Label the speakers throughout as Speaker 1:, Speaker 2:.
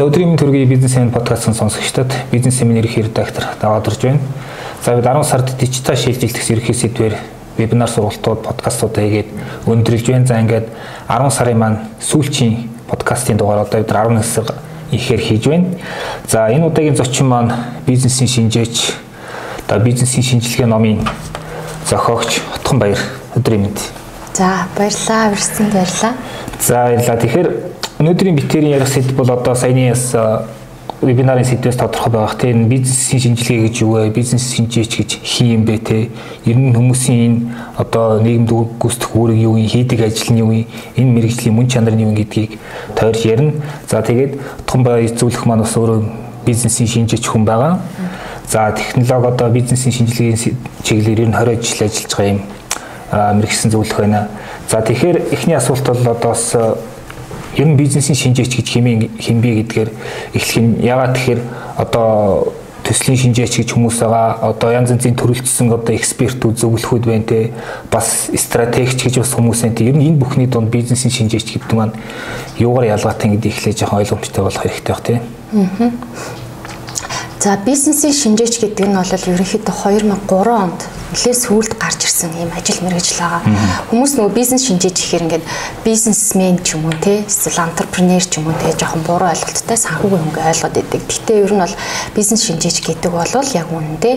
Speaker 1: За өдрийн төргийн бизнес семинар подкастын сонсогчдод бизнес семинар ерхий редактор даваад орж байна. За бид 10 сард дижитал шилжилтгс ерхий сэдвэр вебинар сургалтууд подкастуудаа хийгээд өндөрлж байна. За ингээд 10 сарын маань сүүлчийн подкастын дугаар одоо бид 11 сар ихээр хийж байна. За энэ удаагийн зочин маань бизнесийн шинжээч одоо бизнесийн шинжилгээ номын зохиогч Хотхон Баяр өдрийн мэнд.
Speaker 2: За баярлалаа. Өрсөнд баярлалаа.
Speaker 1: За баярлалаа. Тэгэхээр өнөөдрийн битэрийн ярих сэдв бол одоо саяны бас вебинарын сэдвээс тодорхой байх тийм бизнесийн шинжилгээ гэж юу вэ? Бизнес шинжээч гэж хий юм бэ те? Ер нь хүмүүсийн одоо нийгэмд гүйцэтгэх үүрэг юу юм, хийдэг ажил нь юу юм, энэ мэрэгжлийн мөн чанар нь юу гэдгийг тойрч ярина. За тэгээд том бай зөвлөх маань бас өөрөө бизнесийн шинжээч хүн байгаа. За технологи одоо бизнесийн шинжилгээний чиглэлээр ер нь 20 жил ажиллаж байгаа юм мэрэгсэн зөвлөх байна. За тэгэхээр эхний асуулт бол одоо бас ер нь бизнесийн шинжээч гэж хэмээн хэмбэ гэдгээр эхлэх нь ягаад тэгэхээр одоо төслийн шинжээч гэж хүмүүс байгаа одоо янз янзын төрөлцсөн одоо экспертүүд зөвлөхүүд байна те бас стратегч гэж бас хүмүүс те. Ер нь энэ бүхний донд бизнесийн шинжээч гэдэг маань юугаар ялгаатай гэдгийг эхлэж жоохон ойлгомжтой болох хэрэгтэй баг те. Аа
Speaker 2: За бизнесийн шинжээч гэдэг нь бол ерөнхийдөө 2003 онд нэлээд сүүлд гарч ирсэн ийм ажил мэргэжил байгаа. Хүмүүс нөгөө бизнес шинжээж ихээр ингээд бизнесмен ч юм уу те эсвэл антрепренер ч юм уу те жоохон буруу ойлголттой санхүүгийн хөнгө ойлгоод идэг. Гэтэ ер нь бол бизнес шинжээж гэдэг бол яг үнэндээ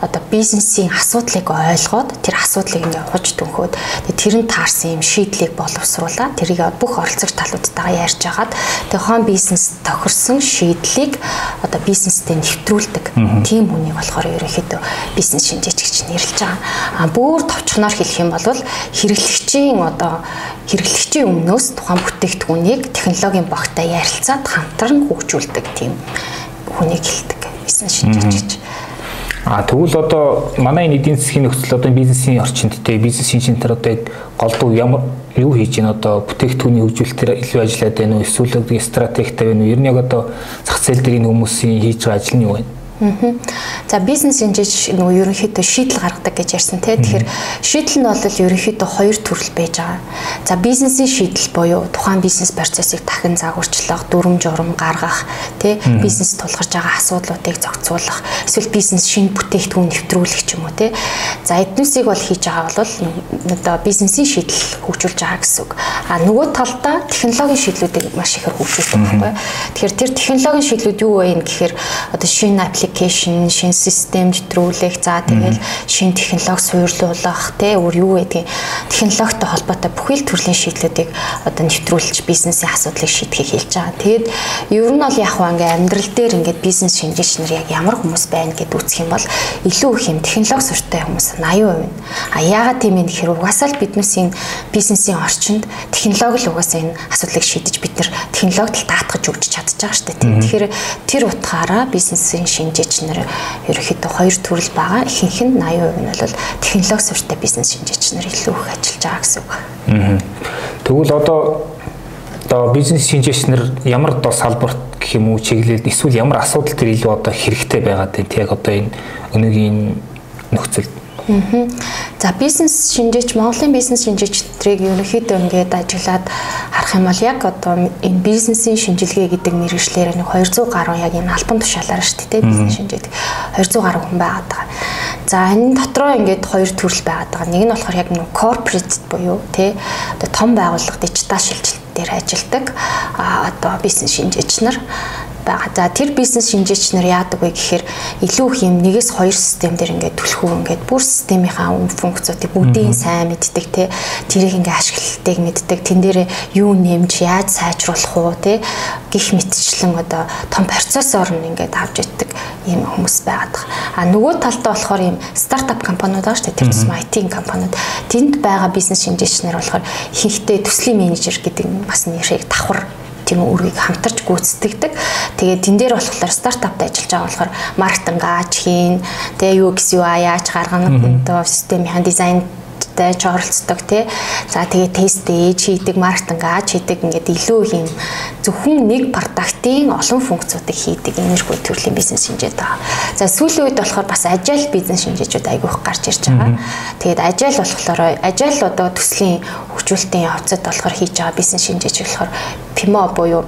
Speaker 2: одоо бизнесийн асуудлыг ойлгоод тэр асуудлыг ингээд хож дүнхөөд тэр нь таарсан юм шийдлийг боловсруулаад тэрийг бүх оролцогч талуудтайгаа ярьж агаад тэг хон бизнес тохирсон шийдлийг одоо бизнестэй нэвтрүүлдэг. Тийм хүнийг болохоор ерөнхийдөө бизнес шинжээч гэж нэрлэж байгаа. А бүр товчхоноор хэлэх юм бол хэрэглэгчийн одоо хэрэглэгчийн өмнөөс тухайн бүтээгдэхүүнийг технологийн багтай ярилцаад хамтран хөгжүүлдэг тийм хүнийг хэлдэг. Бизнес шинжээч гэж.
Speaker 1: А тэгвэл одоо манай энэ эдийн засгийн нөхцөл одоо бизнесийн орчинд те бизнес шинжээр одоо голдуу ямар юу хийж байна? Одоо бүтээгдэхүүний хөгжүүлэлтээр илүү ажиллаад байна уу? Эсвэл стратегтэй байна уу? Ер нь яг одоо зах зээл дээр энэ хүмүүсийн хийж байгаа ажил нь юу вэ?
Speaker 2: За бизнес шинжээч нөгөө ерөнхийдөө шийдэл гаргадаг гэж ярьсан тий. Тэгэхээр шийдэл нь бол ерөнхийдөө хоёр төрөл байж байгаа. За бизнесийн шийдэл буюу тухайн бизнес процессыг дахин загварчлах, дүрм журм гаргах, тий бизнес тулгарч байгаа асуудлуудыг зохицуулах, эсвэл бизнес шинэ бүтээгдэхүүн нэвтрүүлэх ч юм уу тий. За эднүсийг бол хийж байгаа бол одоо бизнесийн шийдэл хөгжүүлж байгаа гэсэн үг. А нөгөө талдаа технологийн шийдлүүдийг маш ихээр хөгжүүлдэг байхгүй. Тэгэхээр тэр технологийн шийдлүүд юу вэ гэхээр одоо шинэ аппликейшн application, шин систем нэвтрүүлэх, за тэгэл шин технологи суйрлуулах, тэ өөр юу гэдгийг технологитой холбоотой бүхэл төрлийн шийдлүүдийг одоо нэвтрүүлж бизнесийн асуудлыг шийдэхийг хэлж байгаа. Тэгээд ер нь бол яг ингээ амьдрал дээр ингээд бизнес шинжээч нар яг ямар хүмүүс байна гэд үүсэх юм бол илүү их юм технологи суртай хүмүүс 80% нь. А яагаад тийм юм гэхээр угаасаа л биднээсийн бизнесийн орчинд технологи л угаасаа энэ асуудлыг шийдэж бид нар технологид даатгаж өгч чадчих байгаа шүү дээ. Тэгэхээр тэр утгаараа бизнесийн шинжээ шинжээч нар ерөөхдөө хоёр төрөл байгаа. Ихэнх нь 80% нь бол технологи суртаа бизнес шинжээч нар илүү их ажиллаж байгаа гэсэн үг.
Speaker 1: Тэгвэл одоо одоо бизнес шинжээч нар ямар одоо салбарт гэх юм уу чиглэлд эсвэл ямар асуудал төр илүү одоо хэрэгтэй байгаад байна. Тэг одоо энэ өнөөгийн нөхцөлд
Speaker 2: За бизнес шинжээч Монголын бизнес шинжээчдрийг ерөнхийдөө ингээд ажиллаад харах юм бол яг одоо энэ бизнесийн шинжилгээ гэдэг мэргэжлэр нэг 200 гаруй яг энэ албан тушаалаар шүү дээ бизнес шинжээдэг 200 гаруй хүн байгаад байгаа. За энэ дотроо ингээд хоёр төрөл байгаад байгаа. Нэг нь болохоор яг нэг corporate буюу тий одоо том байгууллага дижитал шилжилт дээр ажилладаг а одоо бизнес шинжээч нар байгаа. За тэр бизнес шинжээч нар яадаг вэ гэхээр илүү их юм нэгээс хоёр систем дээр ингээд түлхүү ингээд бүр системийнхаа үн функцуудыг бүгдийг сайн мэддэг те тэрийг ингээд ашиглалтыг мэддэг. Тэн дээр юу нэмж яаж сайжруулах уу те гих мэтчлэн одоо том процессор нь ингээд авч яддаг ийм хүмүүс байгаад байгаа. А нөгөө талдаа болохоор ийм стартап компаниуд байгаа шүү дээ тэр тусмаа IT компаниуд. Тэнд байгаа бизнес шинжээч нар болохоор ихэнхдээ төслийн менежер гэдэг бас нэрийг давхар тийм үргийг хамтарч гүйцэтгэдэг. Тэгээд тэн дээр болохоор стартаптай ажиллаж байгаа болохоор маркетинг ааж хийн, тэгээ UX UI яаж гаргана, одоо системийн дизайн маркеттай ч оролцдог тий. За тэгээ тест ээж хийдэг, маркетинг ааж хийдэг ингээд илүү юм зөвхөн нэг продуктын олон функцуудыг хийдэг энерги төрлийн бизнес шинжээд байгаа. За сүүлийн үед болохоор бас ажил бизнес шинжээчүүд айгүйх гарч ирж байгаа. Тэгээд ажил болохоор ажил одоо төслийн хөгжүүлэлтийн явцад болохоор хийж байгаа бизнес шинжээч болохоор PMO буюу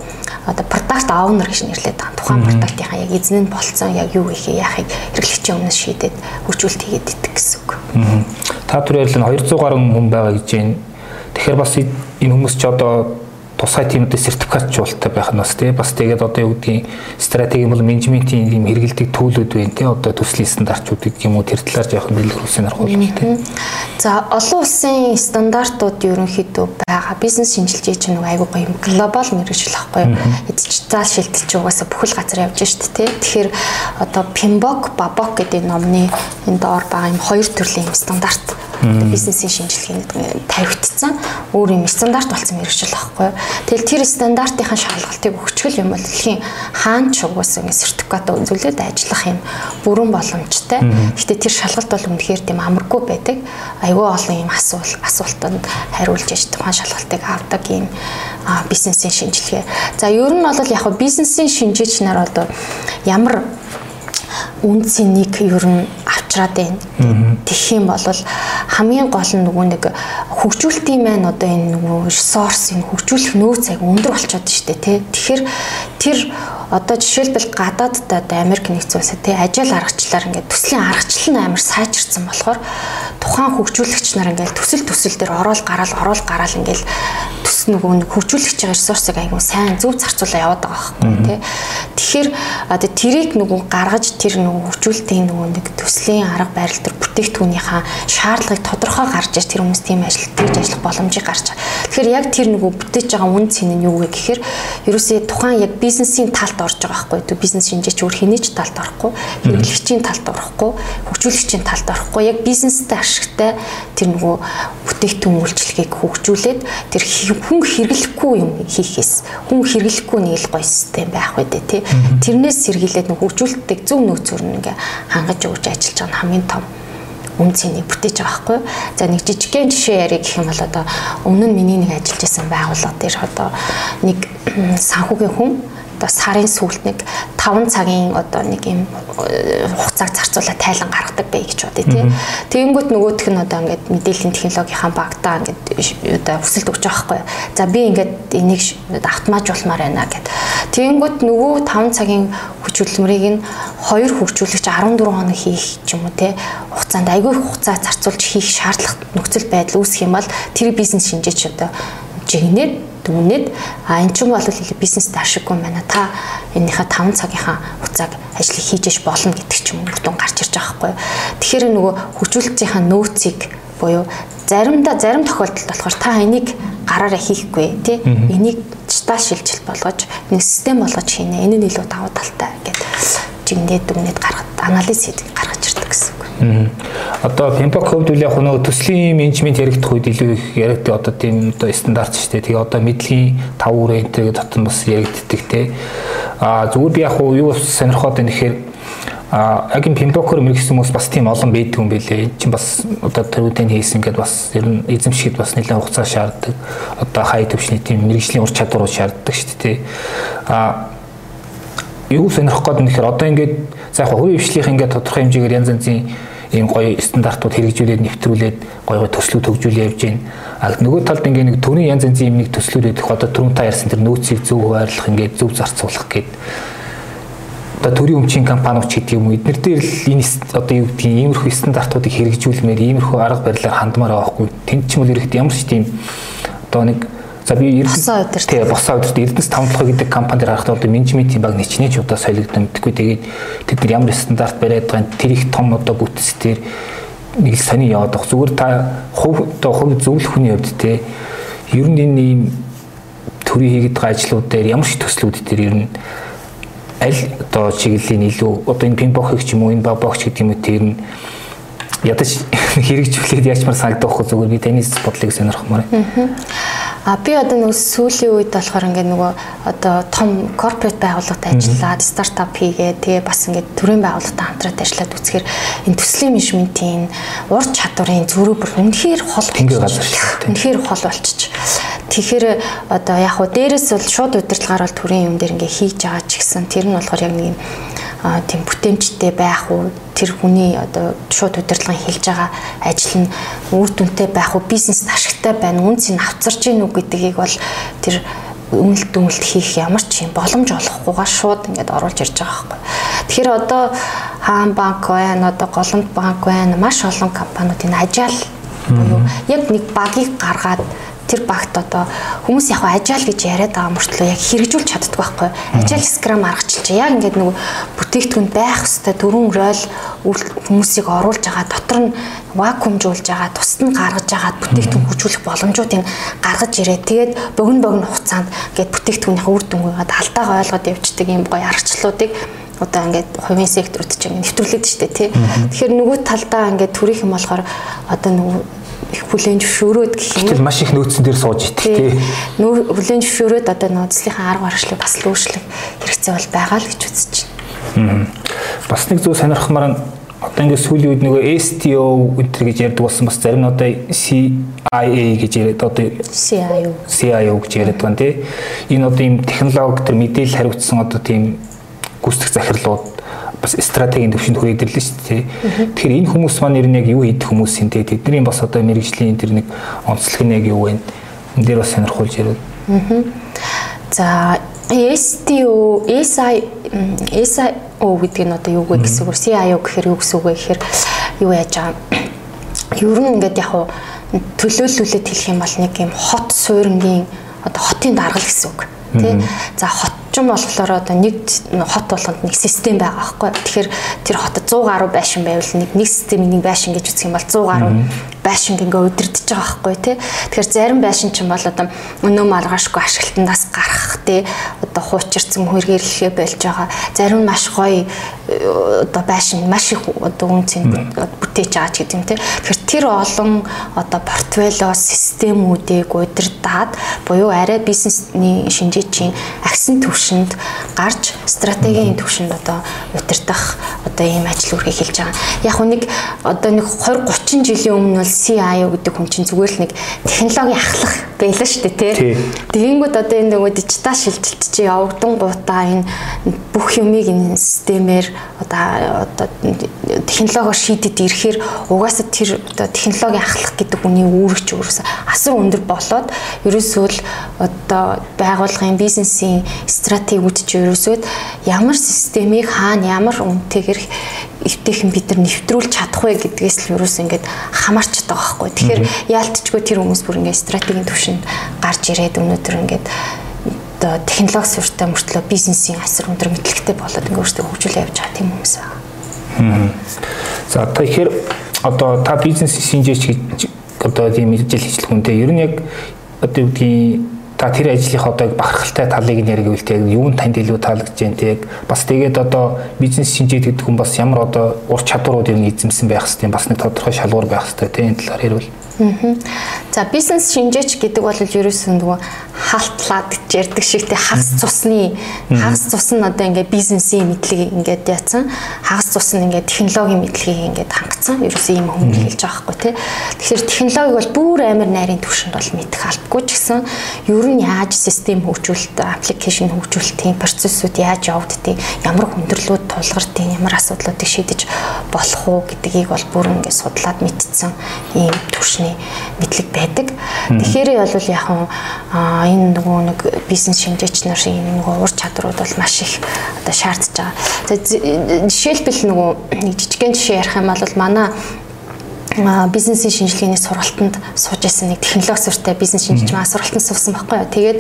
Speaker 2: одоо product owner гэж нэрлэдэг байгаа. Тухайн product-ийнхаа яг эзэн нь болцсон яг юу хийхээ яахыг хэрэглэгчийн өмнөөс шийдээд хөгжүүлэлт хийгээд идэх гэсэн үг.
Speaker 1: Та түр ярил нь 200 гаруй хүн байгаа гэж байна. Тэгэхээр бас энэ хүмүүс ч одоо тусгай тиймүүд сертификатжуулалттай байх нь бас тий. Бас тэгээд одоо юу гэдгийг стратеги бол менежментийн юм хэрэгэлдэг төлөвлөд байна тий. Одоо төслийн стандартчууд гэх юм уу тэр талаар жоохон дэлгэрүүлсэн арга бол тий.
Speaker 2: За олон улсын стандартууд ерөнхийдөө байгаа. Бизнес шинжилгээ чинь нэг айгүй гоё юм. Глобал мэрэгжил ахгүй дижитал шилтэлч угаасаа бүхэл газар явж штэ тий. Тэгэхээр одоо Pimbok, Babok гэдэг номны энэ доор байгаа юм. Хоёр төрлийн стандарт бизнесийн шинжилгээнд тавигдсан өөр юм стандарт болсон мэрэгжил байхгүй. Тэгэл тэр стандартынхаа шалгалтыг өгчгөл юм бол дэлхийн хаан ч угсаа ингэ сертификат үзүүлээд ажиллах юм бүрэн боломжтой. Гэхдээ тэр шалгалт бол үнэхээр тийм амаргүй байдаг. Айгүй олон юм асуул асуултанд хариулж иж тухайн шалгалтыг авдаг юм бизнесийн шинжилгээ. За ер нь бол яг бизнесийн шинжээч нар одоо ямар үнцийн нэг ер нь авчраад байна. Тэгэх юм бол хамгийн гол нь нөгөө нэг хөгжүүлэлтийн маань одоо энэ нөгөө ресурс энэ хөгжүүлэх нөөц аяг өндөр болчиход штэ тий. Тэгэхээр тэр одоо жишээлбэл гадаадд одоо Америк нэгдсэн улсад тий ажил аргачлаар ингээд төслийн аргачлал нь амар сайжирсан болохоор тухайн хөгжүүлэгч нар ингээд төсөл төсөл дээр ороод гараал ороод гараал ингээд төс нөгөө нэг хөгжүүлэгч ресурсыг айгүй сайн зөв зарцуулаа яваад байгаа байхгүй тий. Тэгэхээр одоо тэрийг нөгөө гаргаж тэр нөгөө хөгжүүлэлтийн нөгөө нэг төслийн арга барил төр бүтээгдэхүүнийхаа шаардлагыг тодорхой гарч ир тэр хүмүүс тийм ажил тэгж ажиллах боломжийг гарч. Тэгэхээр яг тэр нөгөө бүтээж байгаа үн цэн нь юу вэ гэхээр ерөөсөө тухайн яг бизнесийн талд орж байгаа байхгүй? Бизнес шинжээч өөр хэний ч талд орохгүй, хэрэглэгчийн талд орохгүй, хөгжүүлэгчийн талд орохгүй. Яг бизнестэй ашигтай тэр нөгөө бүтээгдэхүүн үйлчлэгийг хөгжүүлээд тэр хүн хэрэглэхгүй юм хийхээс хүн хэрэглэхгүй нэг л гоё систем байх үү те. Тэрнээс сэргийлээд нөгөө хөгжүүлэлтийг зөв нөөцөөр ингээ хангаж өгч ажиллаж байгаа нь хамгийн том үн цэнийг бүтээж байгаа байхгүй. За нэг жижигхэн жишээ ярих гэх юм бол одоо өмнө нь миний нэг ажиллаж исэн байгууллага дээр одоо нэг санхүүгийн хүн одоо сарын сүүлд нэг 5 цагийн одоо нэг юм э, хугацааг зарцуулаад тайлан гаргадаг бай гэж бодъё тий. Тэгэнгүүт нөгөөх нь одоо ингээд мэдээллийн технологийн багтаа ингээд одоо өсөлт өгч байгаа байхгүй. За би ингээд энийг автоматжуулмаар байна гэд. Тэгэнгүүт нөгөө 5 цагийн хүч хөдөлмөрийг нь хоёр хөгжүүлэгч 14 хоног хийх ч юм уу тий. Хугацаанд айгүй хугацаа зарцуулж хийх шаардлага нөхцөл байдал үүсэх юм бол тэр бизнес шинжээч одоо жигнээд дүнээд а эн чинь бол бизнест ашиггүй байна. Та энийхээ 5 цагийнхаа хугацааг ажлыг хийж иж болно гэдэг ч юм бүтэн гарч ирж байгаа байхгүй. Тэгэхээр нөгөө хөгжүүлэлтийнхаа нөөцийг буюу заримдаа зарим тохиолдолд болохоор та энийг гараараа хийхгүй тий энийг дижитал шилжилт болгож нэг систем болгож хийнэ. Энэ нь илүү давуу талтай гэд жигнээд дүнээд гаргад анализ хийдэг гаргаж ирдэг гэсэн үг.
Speaker 1: Одоо хувьд үл яг нөгөө төслийн менежмент яригдах үед илүү их яригддаг одоо тийм одоо стандарт шүү дээ. Тэгээ одоо мэдлэгийн 5 үрээ энэ дотор бас яригддаг те. А зүгээр би яг юу сонирхоод байна гэхээр а энэ Pimpak-оор мэрэгсэн хүмүүс бас тийм олон байдаг юм билээ. Чинь бас одоо төрүүдийн хийсэн гэдээ бас ер нь эзэмшихэд бас нэлээд хугацаа шаарддаг. Одоо хай төвшний тийм мэрэгжлийн ур чадварууд шаарддаг шүү дээ. А юу сонирхох гээд нэхэр одоо ингээд за яг хувийн хвшлийнх ингээд тодорхой хэмжээгээр янз янзын ийм гоё стандартууд хэрэгжүүлээд нэвтрүүлээд гоё гоё төслүүд хөгжүүлээ явж байна. А нөгөө талд ингээд нэг төрийн янз янзын юм нэг төслүүд өгөх одоо түрүүн та ярьсан тэр нөөцийг зөв хуваарлах ингээд зөв зарцуулах гээд одоо төрийн өмчийн компаниуч гэдэг юм эднэр дээр л энэ одоо юу гэдгийг иймэрхүү стандартуудыг хэрэгжүүлмээр иймэрхүү арга барилаар хандмаар байгаа хгүй. Тэнд ч юм уу ерөөд ямар ч тийм одоо нэг За би
Speaker 2: өдөрт.
Speaker 1: Тий босоо өдөрт. Эрдэнэс тавталгаа гэдэг компанид харахад бол менежментийн баг ничнэж удаа солигдсон мэдгүй тэгээд тэд нар ямар стандарт бариад байгаа тэр их том одоо бүтц дээр нэг сони яваад баг зүгээр та хувь одоо хувь зөвлөх хүний хувьд те ер нь энэ ийм төрийн хийгээд байгаа ажлууд дээр ямар ч төслүүд дээр ер нь аль одоо чиглэлийн илүү одоо энэ пинбокх ч юм уу энэ бабокч гэдэг юм уу тэр нь ядаж хэрэгжүүлээд яачмар санагдах хөө зүгээр би таны бодлыг сонирхмаар.
Speaker 2: А би одоо нэг сүүлийн үед болохоор ингээд нөгөө одоо том корпорат байгууллагад ажиллаад стартап хийгээ тэгээ бас ингээд төрийн байгууллагатай хамтраад ажиллаад үзэхээр энэ төслийн менежментийн ур чадварын зөрүү бүр үнэхээр хол үнэхээр хол болчих. Тэгэхээр одоо яг хуу дээрэс бол шууд удирдлагаар бол төрийн юм дээр ингээд хийж байгаа ч гэсэн тэр нь болохоор яг нэг юм тийм бүтээмжтэй байх уу? Тэр хүний одоо шууд удирдлагын хэлж байгаа ажил нь үр дүнтэй байх уу? Бизнест ашигтай байна үнц нь авцарч гин үү гэдгийг бол тэр үнэлт дүнэлт хийх ямар ч юм боломж олохгүйгээр шууд ингээд оруулж ирж байгаа байхгүй. Тэгэхээр одоо хаан банк байна, одоо голомт банк байна, маш олон компаниуд энэ ажаал буюу яг нэг багийг гаргаад тэр багт одоо хүмүүс яг ажаал гэж яриад байгаа мөртлөө яг хэрэгжүүлж чаддаг байхгүй. Ажаал скрам аргачлж яг ингээд нөгөө бүтээгдэхүүн байх хэвээр дөрвөн рол хүмүүсийг оруулж байгаа дотор нь вакуумжуулж байгаа тусад нь гаргаж байгаа бүтээгдэхүүн хөгжүүлэх боломжуудыг гаргаж ирээд тэгээд богино богино хугацаанд ингээд бүтээгдэхүүнийхээ үр дүнгээ алдаагаа ойлгоод явждаг юм гоё аргачлалуудыг одоо ингээд хувийн секторт ч ингээд нэвтрүүлээд штэ тий. Тэгэхээр нөгөө талдаа ингээд төрөх юм болохоор одоо нөгөө их бүлээн зөвшөөрөөд гэх юм.
Speaker 1: Тэгэл маш их нөөцөн дээр сууж идэх тий.
Speaker 2: Нөө бүлээн зөвшөөрөөд одоо нөөцлийнхаа арга барилшлыг бас лөөшлөх хэрэгцээ бол байгаа л гэж үзэж
Speaker 1: байна. Бас нэг зүйл сонирхмаар нь одоо ингээд сүүлийн үед нөгөө STO өдр гэж ярьдаг болсон бас зарим нь одоо CIA гэж яриад одоо
Speaker 2: CIO
Speaker 1: CIO гэж яриад байгаа тий. Энэ одоо ийм технологи төр мэдээлэл хариуцсан одоо тийм гүйцэтгэх захирлууд бас стратегийн төвшөнд хүрээдэрлээ шүү дээ. Тэгэхээр энэ хүмүүс маань ер нь яг юу хийх хүмүүс юм те тэдний бас одоо мэрэгжлийн тэр нэг онцлог нь яг юу вэ? Энд дээр бас сонирхуулж яриад.
Speaker 2: За STO, SI, SIO гэдэг нь одоо юу вэ гэсэн үг? CIO гэхээр юу гэсэн үг вэ гэхээр юу яаж байгаа? Ер нь ингээд яг хуу төлөөлүүлээд хэлэх юм бол нэг юм хот суурингийн одоо хотын даргал гэсэн үг. Тэ? За хот орчин болохоор одоо нэг хот болгонд нэг систем байгаа байхгүй. Тэгэхээр тэр хотод 100 гаруй байшин байвал нэг нэг системийн нэг байшин гэж үзэх юм бол 100 гаруй байшинг ингээ удирдах байгаа байхгүй тий. Тэгэхээр зарим байшин ч юм бол одоо өнөө маргаашгүй ашиглалтандаас гарах тий. Одоо хуучирсан хүргээлхээ болж байгаа. Зарим маш гоё э, одоо байшин маш их одоо үнцэн бүтээж байгаа ч гэдэг юм тий. Тэгэхээр тэр олон одоо портфолио системүүдийг удирдаад буюу арай бизнесний шинжээчийн агсан төвшөнд гарч стратегийн төвшөнд одоо удирдах одоо ийм ажил үргэлж хэлж байгаа. Яг нэг одоо нэг 20 30 жилийн өмнө бол CIO гэдэг хүн чинь зүгээр л нэг технологийн ахлах байлаа шүү дээ тий. Тэгэнгүүт одоо энэ нөгөө дижитал шилжилт чи явагдсан гутаа энэ бүх юмыг энэ системээр одоо одоо технологиор шийдэд ирэхээр угаасаа тэр одоо технологийн ахлах гэдэг хүний үүрэгч өөрөөсөө асар өндөр болоод ерөөсөө л одоо байгууллагын бизнесийн стратегиуд чи ерөөсөө ямар системийг хаана ямар үнэтэйгэр эвтэйхэн бид нар нэвтрүүлж чадах вэ гэдгээс л ерөөс ингээд хамаарч байгаа байхгүй. Тэгэхээр яалтчгүй тэр хүмүүс бүр ингээд стратегийн төвшөнд гарч ирээд өнөөдөр ингээд одоо технологи суртаа мөртлөө бизнесийн асар өндөр мэдлэгтэй болоод ингээд өөрсдөө хөгжүүлээ явж байгаа тийм хүмүүс
Speaker 1: байна. За тэгэхээр одоо та бизнес шинжээч гэж одоо тийм мэдээлэл хийх хүнтэй ер нь яг одоо юу гэдгийг та тэр ажлынхаа одоо бахархалтай талыг нь яриг үл тэг юу нь танд илүү таалагдж байна тэг бас тэгээд одоо бизнес шинжээд гэдэг хүн бас ямар одоо ур чадварууд юм эзэмсэн байх хэвээр бас нэг тодорхой шалгуур байх хэвээр тэг энэ талаар ярил.
Speaker 2: За бизнес шинжээч гэдэг бол ерөөсөө нөгөө хаалтлаад гэж ярьдаг шиг те хагас цусны хагас цус нь одоо ингээд бизнесийн мэдлэгийг ингээд яатсан хагас цус нь ингээд технологийн мэдлэгийг ингээд хангацсан ерөөсөө ийм хүн хэлж байгаа хгүй те. Тэгэхээр технологиг бол бүр амар найрын төвшөнд бол мэдэх албагүй ч гэсэн ер нь яаж систем хөгжүүлэлт аппликейшн хөгжүүлэлтийн процессыг яаж явагддгийг ямар хүндрэлүүд тулгартыг ямар асуудлуудыг шийдэж болох уу гэдгийг бол бүр ингээд судлаад мэдсэн ийм төвшин орчны мэдлэг байдаг. Тэгэхээр бол яг энэ нөгөө нэг бизнес шинжээч нарын энэ нөгөө ур чадрууд бол маш их одоо шаардж байгаа. Жишээлбэл нөгөө нэг жижигхэн жишээ ярих юм бол манай бизнесийн шинжилгээний сургалтанд сууж исэн нэг технологи суртай бизнес шинжиж маа сургалтанд суусан байхгүй юу. Тэгээд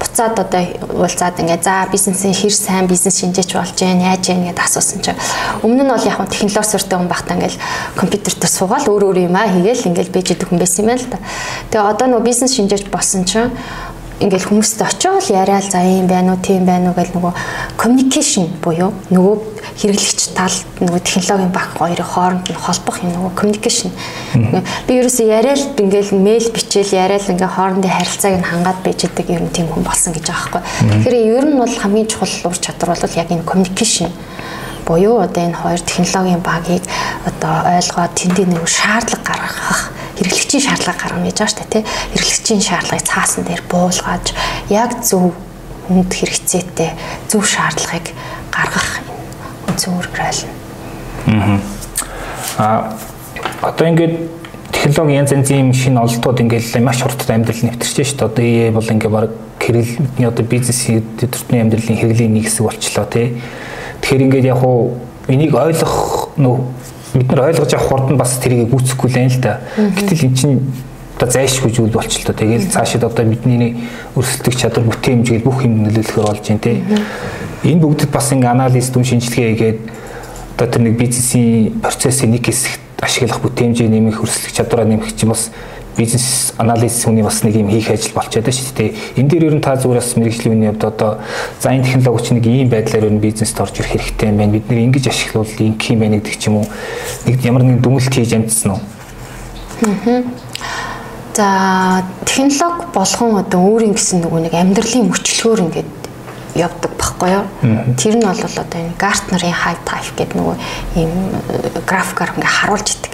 Speaker 2: буцаад одоо уулзаад ингээ за бизнесийн хэр сайн бизнес шинжиж болж гэн яаж гэн гэдээ асуусан чинь өмнө нь бол яг нь технологи суртай хүн багтаа ингээл компьютер дээр суугаад өөр өөр юм аа хийгээл ингээл бэж идэх хүн байсан юм байна л да. Тэгээ одоо нөгөө бизнес шинжиж болсон чинь ингээл хүмүүстэй очиод яриад за юм байна уу тийм байна уу гэл нөгөө communication буюу нөгөө хэрэглэгч тал нөгөө технологийн баг хоёрын хооронд нь холбох юм нөгөө communication. Би ерөөсөө яриад ингээл мэйл бичээл яриад ингээ хоорондын харилцааг нь хангаад байж идэг ер нь тийм хүн болсон гэж байгаа байхгүй. Тэгэхээр ер нь бол хамгийн чухал ур чадвар бол яг энэ communication буюу одоо энэ хоёр технологийн багийг одоо ойлгоод тэндийн нэг шаардлага гаргах хэрэглэгчийн шаардлага гаргана гэж байгаа шүү дээ тий. Хэрэглэгчийн шаардлагыг цаасан дээр буулгаж яг зөв хүнд хэрэгцээтэй зөв шаардлагыг гаргах үнцэн байлна.
Speaker 1: Аа. Одоо ингээд технологи янз янзын шинэ ололтууд ингээл маш хурдтай амьдрал нэвтэрч шүү дээ. Одоо EA бол ингээ баг хэрэглэний одоо бизнесийн өдөртний амьдралын хэрэглийн нэг хэсэг болчлоо тий. Тэгэхээр ингээд яг уу энийг ойлгох нөө бид нар ойлгож авах хурд нь бас тэрийг гүйцэхгүй л юм л да. Гэтэл эн чинь одоо зайлшгүй зүйл болчлоо. Тэгэл цаашид одоо бидний өрсөлдөх чадвар бүтээмж гэл бүх юм нөлөөлөхөр болж байна тий. Энэ бүгдэд бас ингээ анализ дүн шинжилгээ хийгээд одоо тэр нэг бизнесийн процессын нэг хэсэгт ашиглах бүтээмжээ нэмэх, өрсөлдөх чадвараа нэмэх чинь бас бизнес анализ хүний бас нэг юм хийх ажил болчиход байна шүү дээ. Энэ дээр ер нь та зүгээр бас мэрэгжлийн үний хувьд одоо за энэ технологи чинь нэг ийм байдлаар ер нь бизнест орж ирэх хэрэгтэй юм байна. Бид нэр ингэж ашиглавал инх юм байна гэдэг ч юм уу. Нэг ямар нэгэн дүгнэлт хийж амжсан уу?
Speaker 2: Аа. За технологи болгон одоо өөрийн гэсэн нөгөө нэг амьдралын мөчлөгөөр ингээд явдаг байхгүй юу. Тэр нь бол одоо энэ Gartner-ийн high type гэдэг нөгөө ийм э, графикаар ингээ харуулж идэг.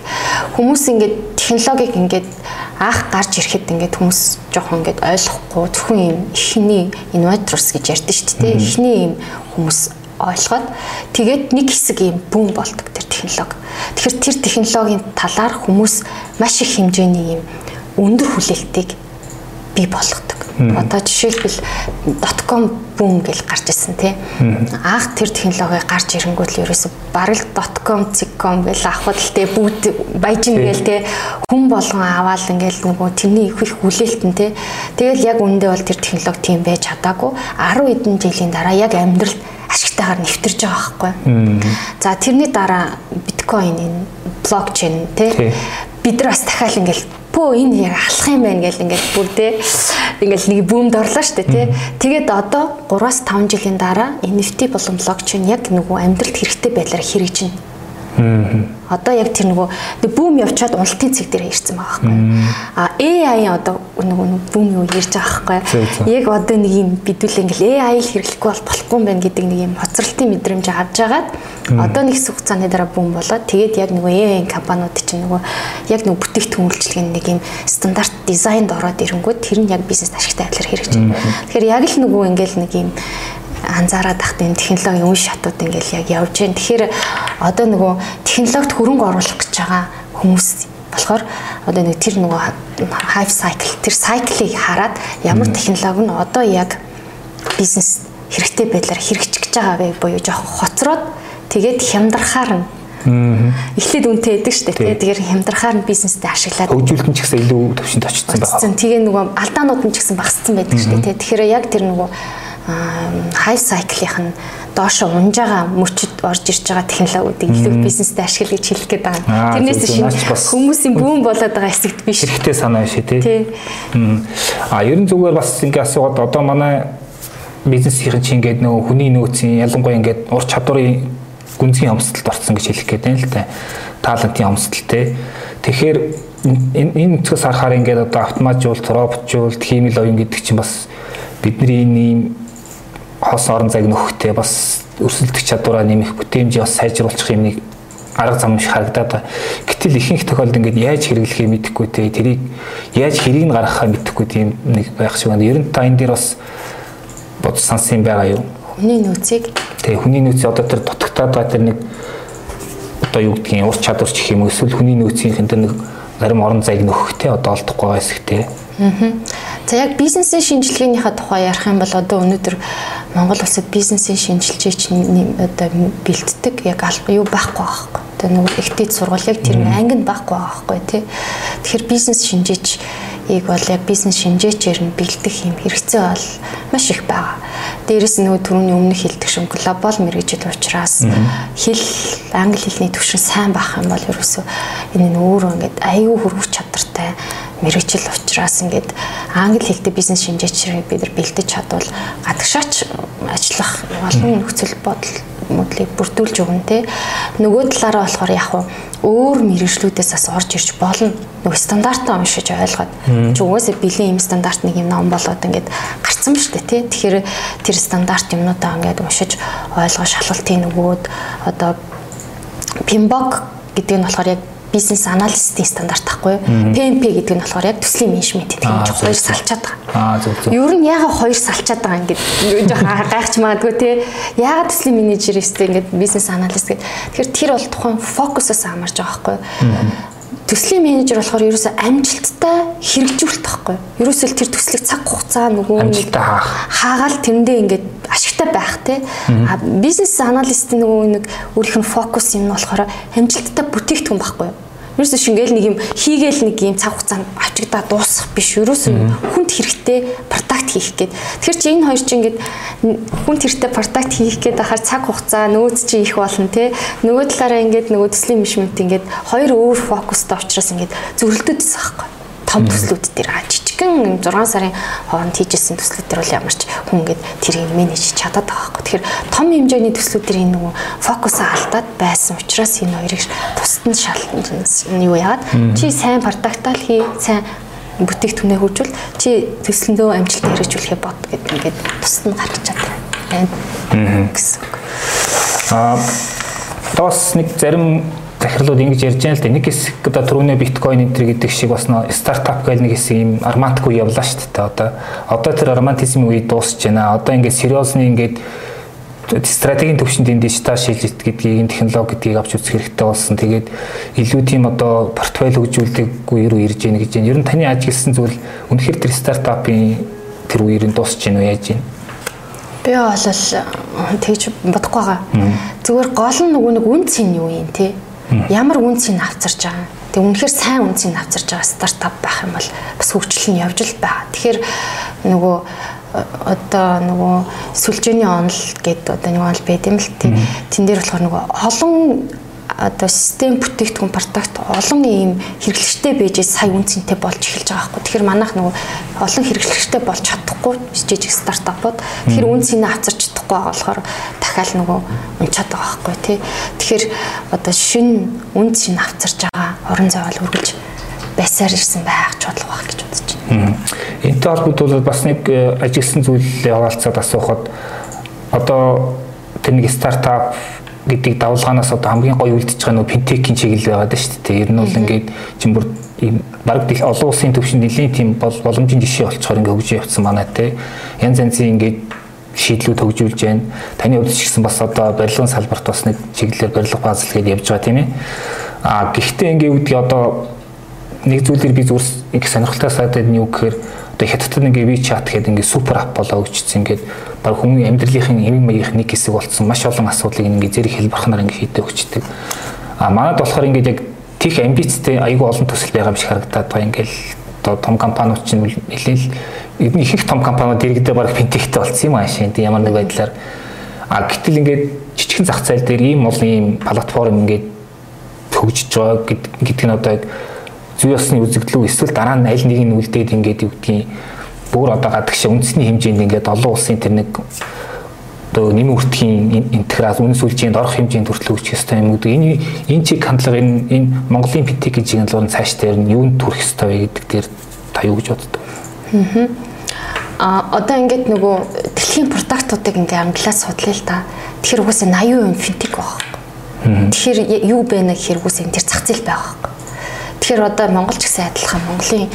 Speaker 2: Хүмүүс ингээд технологиг ингээд анх гарч ирэхэд ингээд хүмүүс жоохон ингээд ойлгохгүй зөвхөн ийм ихний innovators гэж ярьдэн шүү дээ. Ихний ийм хүмүүс ойлгоод тэгээд нэг хэсэг ийм бүм болдог тэр технологи. Тэгэхээр тэр технологийн талаар хүмүүс маш их хэмжээний ийм өндөр хүлээлтийг бий болгодог. Одоо жишээлбэл .com boom гэж гарч ирсэн тий. Анх тэр технологи гарч ирэнгүүт л ерөөсө бараг .com, .com гэж авахд л тий бүгд баяжин гээл тий. хүн болгон аваад ингээл нөгөө тэрний их их хүлээлтэн тий. Тэгэл яг үндэ бол тэр технологи тийм байж чадаагүй. 10 хэдэн жилийн дараа яг амьдралд ашигтайгаар нэвтэрж байгаа байхгүй. За тэрний дараа биткойн энэ блокчейн тий. Бид нар бас дахиад ингээл бөө энэ яг алах юм байна гэл ингээд бүрдээ ингээд нэг бүүмд орлоо штэ тий. Тэгээд одоо 3-5 жилийн дараа NFT болон блокчейн яг нөгөө амьдралд хэрэгтэй байдлаар хэрэгжинэ Одоо яг тэр нөгөө бүүм явчаад уналтын цэг дээр ирсэн байгаа байхгүй. А AI одоо нөгөө бүүм юу ярьж байгаа байхгүй. Яг одоо нэг юм бидүүл ингээл AI л хэрэглэхгүй бол болохгүй юм байна гэдэг нэг юм хоцролтын мэдрэмж авч агаад одоо нэг хэсэг хугацааны дараа бүүм болоод тэгээд яг нөгөө AI компаниуд чинь нөгөө яг нөгөө бүтээгдэхүүн үйлчилгээний нэг юм стандарт дизайнд ороод ирэнгүүт тэр нь яг бизнес ашигтай байдлаар хэрэгжиж байна. Тэгэхээр яг л нөгөө ингээл нэг юм анзаараад тахт энэ технологийн үе шатууд ингээл яг явж байна. Тэгэхээр одоо нөгөө технологид хөрөнгө оруулах гэж байгаа хүмүүс болохоор одоо нэг тэр нөгөө хайп cycle тэр cycle-ыг хараад ямар технологи нь одоо яг бизнес хэрэгтэй байдлаар хэрэгжиж байгаа вэ буюу жоохон хоцроод тэгээд хямдрахаар нь Эхлээд үнэтэй байдаг шүү дээ. Тэгэхээр хямдрахаар нь бизнестэй ашиглаад
Speaker 1: хөгжүүлэлт нь ч гэсэн илүү төвшөнд очсон
Speaker 2: байна. Тэгээ нөгөө алдаанууд нь ч гэсэн багассан байдаг шүү дээ. Тэгэхээр яг тэр нөгөө хай сайклийнх нь доошо унж байгаа мөчөд орж ирж байгаа технологиудыг илүү бизнестэй ашиглаж хэлэх гээд байгаа. Тэрнээс шинэ хүмүүсийн бүүн болоод байгаа хэсэгт биш.
Speaker 1: Хэрэгтэй санаа шээ тий. А ерөн зүгээр бас ингээ асуугаад одоо манай бизнесийн чинь ингээд нөгөө хүний нөөцийн ялангуяа ингээд ур чадварын гүнзгий өмсөлтөд орсон гэж хэлэх гээд байна л да. Талантын өмсөлт тий. Тэгэхээр энэ өнцгөөс харахаар ингээд одоо автоматжуулалт, роботжуулалт, хиймэл оюун гэдэг чинь бас бидний ийм хос орон зайг нөхөхтэй бас өрсөлдөх чадвараа нэмэх бүтээмжийг бас сайжруулах юм нэг арга зам шиг харагдаад байна. Гэтэл ихэнх тохиолдолд ингээд яаж хэрэглэхээ мэдэхгүй те тэрийг яаж хэрийг нь гаргахаа мэдэхгүй тийм нэг байх шиг байна. Ер нь та энэ дээр бас бод сансан байгаа юу?
Speaker 2: Хүний нөөцийг
Speaker 1: тэгээ хүний нөөц одоо тэр дутагтаад байгаа тэр нэг одоо юу гэдгийг ур чадвар ч гэх юм эсвэл хүний нөөцийн тэр нэг зарим орон зайг нөхөх те одоо олдохгүй байгаа хэсэг те. Аа.
Speaker 2: За яг бизнесийн шинжилгээнийхээ тухай ярих юм бол одоо өнөөдөр Монгол улсад бизнесийн шинжилгээч одоо бэлддэг яг юу байхгүй байхгүй. Одоо нөгөө ихтэйд сургууль яг тэр ангинд байхгүй байхгүй тий. Тэгэхээр бизнес шинжээч ийг бол яг бизнес шинжээчээр нь бэлдэх юм хэрэгцээ бол маш их байгаа. Дээрээс нөгөө түрүүний өмнөх хэлдэг шиг глобал мэрэгжил учраас хэл англи хэлний түвшин сайн байх юм бол ерөөсөө энэ нь өөрөө ингээд аюу хөрвөх чадвартай мэрэгжил учраас ингээд англи хэлтэй бизнес шинжээчрийг бид нар бэлдэж чадвал гадагшаач ажиллах олон нөхцөл бодол мөдлийг бүрдүүлж өгнө те. Нөгөө талаараа болохоор яг өөр мэрэгжлүүдээс бас орж ирж болно. Нөгөө стандартаа уншиж ойлгоод чи угаасаа бэлэн юм стандарт нэг юм ном болоод ингээд гарцсан ба штэ тий. Тэгэхээр тэр стандарт юмнуудаа ингээд уншиж ойлгоо шалгалтын нөгөөд одоо Pimbok гэдэг нь болохоор яг бизнес аналистийн стандарт тахгүй? PMP гэдэг нь болохоор яг төслийн менежмент гэдэг юм жоохон хоёр салчаад байгаа. Аа зөв зөв. Ер нь яагаад хоёр салчаад байгаа ингээд жоохон гайхч магадгүй те. Яагаад төслийн менежер өстэй ингээд бизнес аналист гэдэг. Тэгэхээр тэр бол тухайн фокусоос хамаарч байгаа байхгүй төслийн менежер болохоор ерөөсөө амжилттай хэрэгжүүлэлт байхгүй. Ерөөсөө тэр төслийг цаг хугацаа нөгөө
Speaker 1: нэг
Speaker 2: хаагаал тэрэндээ ингээд ашигтай байх те. А бизнес аналист нөгөө нэг өөрийнх нь фокус юм нь болохоор амжилттай бүтээгдэхүүн байхгүй юу? Ерөөсөө шингээл нэг юм хийгээл нэг юм цаг хугацаанд авчигдаа дуусах биш. Ерөөсөө хүнд хэрэгтэй продакт хийх гээд. Тэгэхээр чи энэ хоёр чинь ингээд хүнд хэрэгтэй продакт хийх гээд ахаар цаг хугацаа нөөц чи их болно те. Нөгөө талаараа ингээд нөгөө төслийн менежмент ингээд хоёр өөр фокустай учраас ингээд зөрөлдөд байгаа байхгүй том төслүүд дээр жижигхэн 6 сарын хооронд хийжсэн төслүүд дээр бол ямарч хүн ингээд тэрийг менеж чадаад байгаа байхгүй. Тэгэхээр том хэмжээний төслүүд дээр энэ нөгөө фокусаа алдаад байсан учраас энэ хоёрыг бусд нь шал юу яагаад чи сайн продактал хий сайн бүтээгдэхүүнээ хөгжүүл чи төслөндөө амжилт хэрэгжүүлэхээ бод гэдэг ингээд бусд нь гарч чаддаг байна гэсэн үг.
Speaker 1: Аа тос нэг зарим захирлууд ингэж ярьж байгаа л да. Нэг хэсэг одоо түрүүнээ биткойн энэ төр гэдэг шиг бас нөө стартап гэл нэг хэсэг юм үе явлаа шүү дээ. Одоо одоо тэр романтизм үе дуусч байна. Одоо ингээд сериосны ингээд стратегийн төвшөнд энэ дижитал шилжилт гэдгийг технологи гэдгийг авч үзэх хэрэгтэй болсон. Тэгээд илүү тийм одоо портфолио хөгжүүлдэг үе рүү ирж гэнэ гэж байна. Ер нь таны ажигласан зүйл үнэхээр тэр стартапын тэр үеийн дуусч гэнэ үү яаж гэнэ?
Speaker 2: Би бол тэгж бодохгүй байгаа. Зүгээр гол нь нөгөө нэг үн цэн юу юм те ямар үнцийг авчирч байгаа. Тэг үнэхээр сайн үнцийг авчирч байгаа стартап байх юм бол бас хөгжил нь явж л байгаа. Тэгэхээр нөгөө э, одоо нөгөө сүлжээний онол гэдэг одоо нэг онол байд юм л тийм. Тэн дээр болохоор нөгөө олон одоо систем бүтээгдэхүүн продакт олон ийм хэрэглэгчтэй байж сая үнцэнтэй болж эхэлж байгаа байхгүй. Тэгэхээр манайх нөгөө олон хэрэглэгчтэй болж чадахгүй жижиг стартапууд тэгэхээр үнцийг авчирч чадахгүй байгаа болохоор дахиад нөгөө унчаад байгаа байхгүй тий. Тэгэхээр одоо шин үнцийг авчирч байгаа орон зай бол үргэлж байсаар ирсэн байх ч бодлого байх гэж бодож байна.
Speaker 1: Энтэй холбогдуулаад бас нэг э, ажигласан зүйлээ оролцоод асуухад одоо тэр нэг стартап гэдгийг давлгаанаас одоо хамгийн гоё үлдчихэж байгаа нөө финтекийн чиглэл байгаад байна шүү дээ. Ер нь бол ингээд чинь бүр баг олон улсын төвшөнд нэлийн тийм бол боломжийн жишээ болцохоор ингээд хөгжиж явцсан манай те. Янз янзын ингээд шийдлүүд хөгжүүлж байна. Таны хувьд ч гэсэн бас одоо барилгын салбарт бас нэг чиглэлээр барилга базл гэдээ явж байгаа тийм ээ. А гэхдээ ингээд үүдгийг одоо нэг зүйлээр би зүгээр их сонирхолтой сайдад нь юу гэхээр одоо хятадд ингээ WeChat гэдэг ингээ супер ап болоо өгчсөн ингээд баг хүмүүний амьдралынхын эвэн маягийнх нэг хэсэг болсон. Маш олон асуудлыг ингээ зэрэг хэлбархнаар ингээ хийдэг өгчдөг. А манад болохоор ингээ яг тийх амбицтай аюул олон төсөл байгаа юм шиг харагдаад байгаа. Ингээл одоо том компаниуд чинь нэлээл их их том компаниуд иргэдээ баг финтехтэй болсон юм аашаа тийм ямар нэг байдлаар. А гэтэл ингээд жижигхэн зах зээл дээр ийм олон ийм платформ ингээд хөгжиж байгаа гэдэг нь одоо яг зүй ёсны үзэгдлүү эсвэл дараа нь аль нэг нь үлдээд ингээд юу гэдгийг бүр одоо гадагш үндэсний хэмжээнд ингээд олон улсын тэр нэг одоо нэмэн үртгийн интеграц үнэс үлжинд орох хэмжээнд хүртэл өгчих ёстой юм гэдэг. Энэ энэ чиг хандлага энэ энэ Монголын финтекийн чиглэлээр цааш дээр нь юунд төрөх ёстой вэ гэдэг дээр та юу гэж боддог?
Speaker 2: Аа одоо ингээд нөгөө дэлхийн продуктуудыг ингээ англиас судлаа л та. Тэгэхээр угсаа 80% финтек байгаа. Тэгэхээр юу бэ нэ гэхээр угсаа энэ тэр зах зээл байгаа. Тэгэхээр одоо Монгол ч гэсэн адилхан Монголын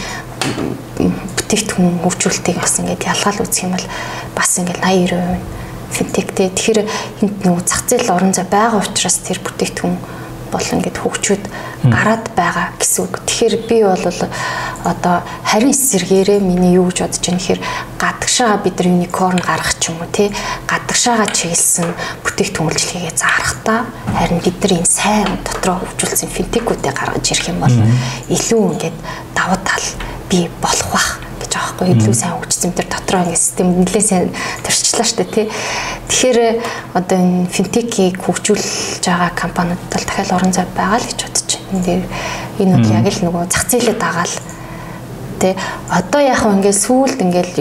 Speaker 2: бүтээгдэхүүн хөгжүүлэлтийг бас ингээд ялгаал үзэх юм бол бас ингээд 80 90% финтектэй. Тэгэхээр энд нөгөө зах зээл орон зай байгаа учраас тэр бүтээгдэхүүн бол ингээд хөгжөөд гараад байгаа гэсэн үг. Тэгэхээр би бол одоо харин эсэргээрээ миний юу гэж бодож байна гэхээр гадагшаага бид нар юникорн гаргах ч юм уу тий? Гадагшаага чиглэсэн бүтээгдэхүүн үйлчлэгээ зарахтаа харин бид нар энэ сайн дотроо хөгжүүлсэн финтекүүдээ гаргаж ирэх юм бол илүү ингээд давуу тал бий болох бах байхгүй илүү сайн хөгжсөн тэр дотроо ингэ систем нэлээд сайн төрчлээ штэ тий. Тэгэхээр одоо энэ финтекийг хөгжүүлж байгаа компаниуд тал дахиад орон зай байгаа л гэж бодож байна. Энэ дээр энэ бол яг л нөгөө зах зээлээ дагаал тий. Одоо яг хөө ингээд сүүлд ингээд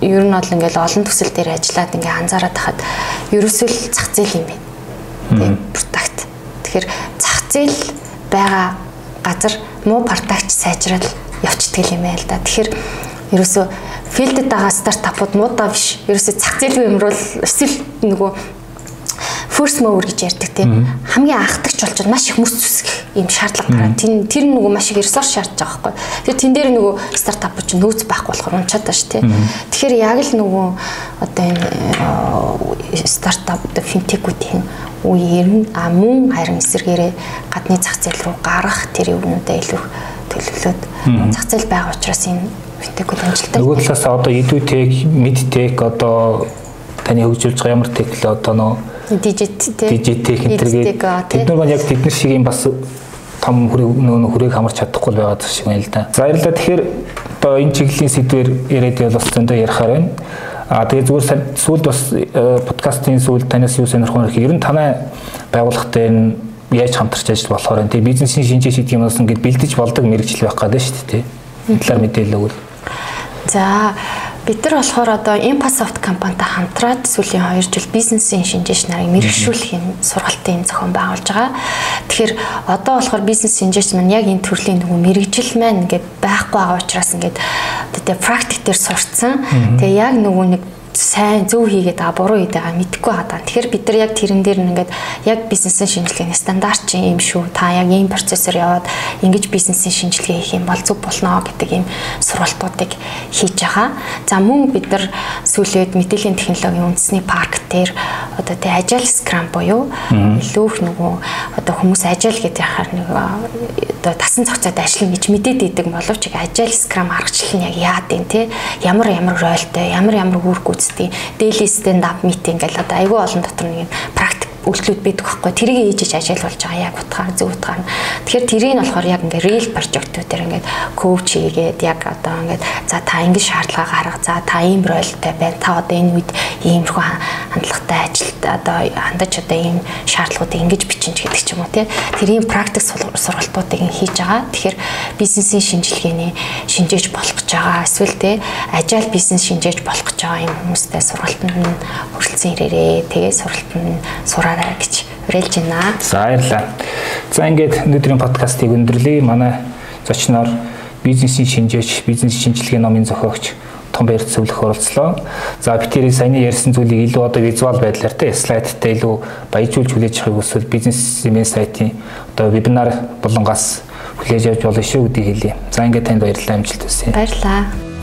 Speaker 2: ер нь бол ингээд олон төсөл дээр ажиллаад ингээд анзаараад хахад ерөөсөө л зах зээл юм байна. Тий. Продакт. Тэгэхээр зах зээл байгаа газар муу продакт сайжрал явцдаг юм байл да. Тэгэхээр ерөөсөө филдэд байгаа стартапууд муудаа биш. Ерөөсөө зах зээл юмруул эсвэл нөгөө first mover гэж ярьдаг тийм хамгийн анхдагч болж маш их мөс зүсгэх ийм шаардлага гараад тэр тэр нөгөө маш их ресурс шаардж байгаа байхгүй. Тэр тэн дээр нөгөө стартап ч нөөц байхгүй болохоор унчаад шүү тийм. Тэгэхээр яг л нөгөө одоо энэ стартап финтекүүдийн үеэр нь а мөн харин эсэргээрээ гадны зах зээл рүү гарах тэр юмудаа илүү төлөвлөд зах зээл байгаа учраас энэ финтекүүд амжилттай.
Speaker 1: Нөгөө талаас одоо edutech, medtech одоо таны хөгжүүлж байгаа ямар тех л одоо нөө
Speaker 2: дижит те
Speaker 1: дижитех энтергээд тэд нар яг тэдний шиг юм бас том хүрээг нөө хүрээг хамарч чадахгүй байгаад шиг байна л да. За баярлалаа. Тэгэхээр одоо энэ чиглэлийн сэдвэр яриад бол бас зөндөө ярихаар байна. А тэгээ зүгээр сүүлд бас э, подкастын сүүлд танаас юу сонирхох вэ? Ер нь танай байгууллагатай энэ яаж хамтарч ажиллаж болохоор энэ бизнесийн шинжээ шийдэх юмнаас ингээд бэлдэж болдог мэрэгжил байх гэдэг шүү дээ. Энэ талаар мэдээлэл өгвөл.
Speaker 2: За бид нар болохоор одоо Impasoft компанитай хамтраад сүүлийн 2 жил бизнесийн шинжээч нарыг мэрэгшүүлэхийн сургалтын зохион байгуулж байгаа. Тэгэхээр одоо болохоор бизнес шинжээч маань яг энэ төрлийн нөгөө мэрэгжил маань ингээд байхгүй байгаа учраас ингээд одоо практик дээр сурцсан. Тэгээ яг нөгөө нэг сайн зөв хийгээд байгаа буруу хийгээд байгаа мэдэхгүй байгаа. Тэгэхээр бид нар яг тэрэн дээр нь ингээд яг бизнесийн шинжилгээний стандарт чинь юм шүү. Та яг ийм процессор яваад ингэж бизнесийн шинжилгээ хийх юм бол зөв болно гэдэг ийм сургалтуудыг хийж байгаа. За мөн бид нар сүүлийн мэдээллийн технологийн үндэсний парк дээр одоо тий ажил скрам буюу илүү их нөгөө одоо хүмүүс ажил гэдэг яхаар нэг одоо тасан цогцоод ажиллана гэж мэдээд идэг боловч ажил скрам аргачлал нь яг яад юм те ямар ямар ролтой ямар ямар үүрэг гүйцэтгэх daily stand up meeting гэл одоо айгүй олон дотор нэг практик үйлчлүүд байдаг байхгүй. Тэрийг ээжиж ажиглуулж байгаа яг утгаар зөв утгаар нь. Тэгэхээр тэрийг нь болохоор яг ингээ real project-уудээр ингээд коуч хийгээд яг одоо ингээд за та ингэ шаардлага гарга за та ийм ролтой байна. Та одоо энэ үед иймэрхүү хандлагатай ажилд одоо хандаж одоо ийм шаардлагуудыг ингэж бичинч гэдэг ч юм уу тий тэрийн практик сургалтуудыг хийж байгаа. Тэгэхээр бизнесийн шинжилгээний шинжээч болох гэж байгаа. Эсвэл тий ажил бизнес шинжээч болох гэж байгаа юм хүмүүстэй сургалтанд нь хүрэлцэн ирээрээ. Тэгээ сургалтанд сураа байгаарай гэж уриалж байна.
Speaker 1: За баярлалаа. За ингээд өнөөдрийн подкастыг өндөрлөе. Манай зочноор бизнесийн шинжээч, бизнес шинжилгээ номын зохиогч том баяр зөвлөх оролцлоо. За би тэрийг саяны ярьсан зүйлийг илүү одоо визуал байдлаар те слайдтай илүү баяжуулж хүлээж авахыг хүсвэл бизнесмен сайтын одоо вебинар болонгоос хүлээж авч болно шүү гэдгийг хэлье. За ингээд танд баярлалаа амжилт хүсье.
Speaker 2: Баярлалаа.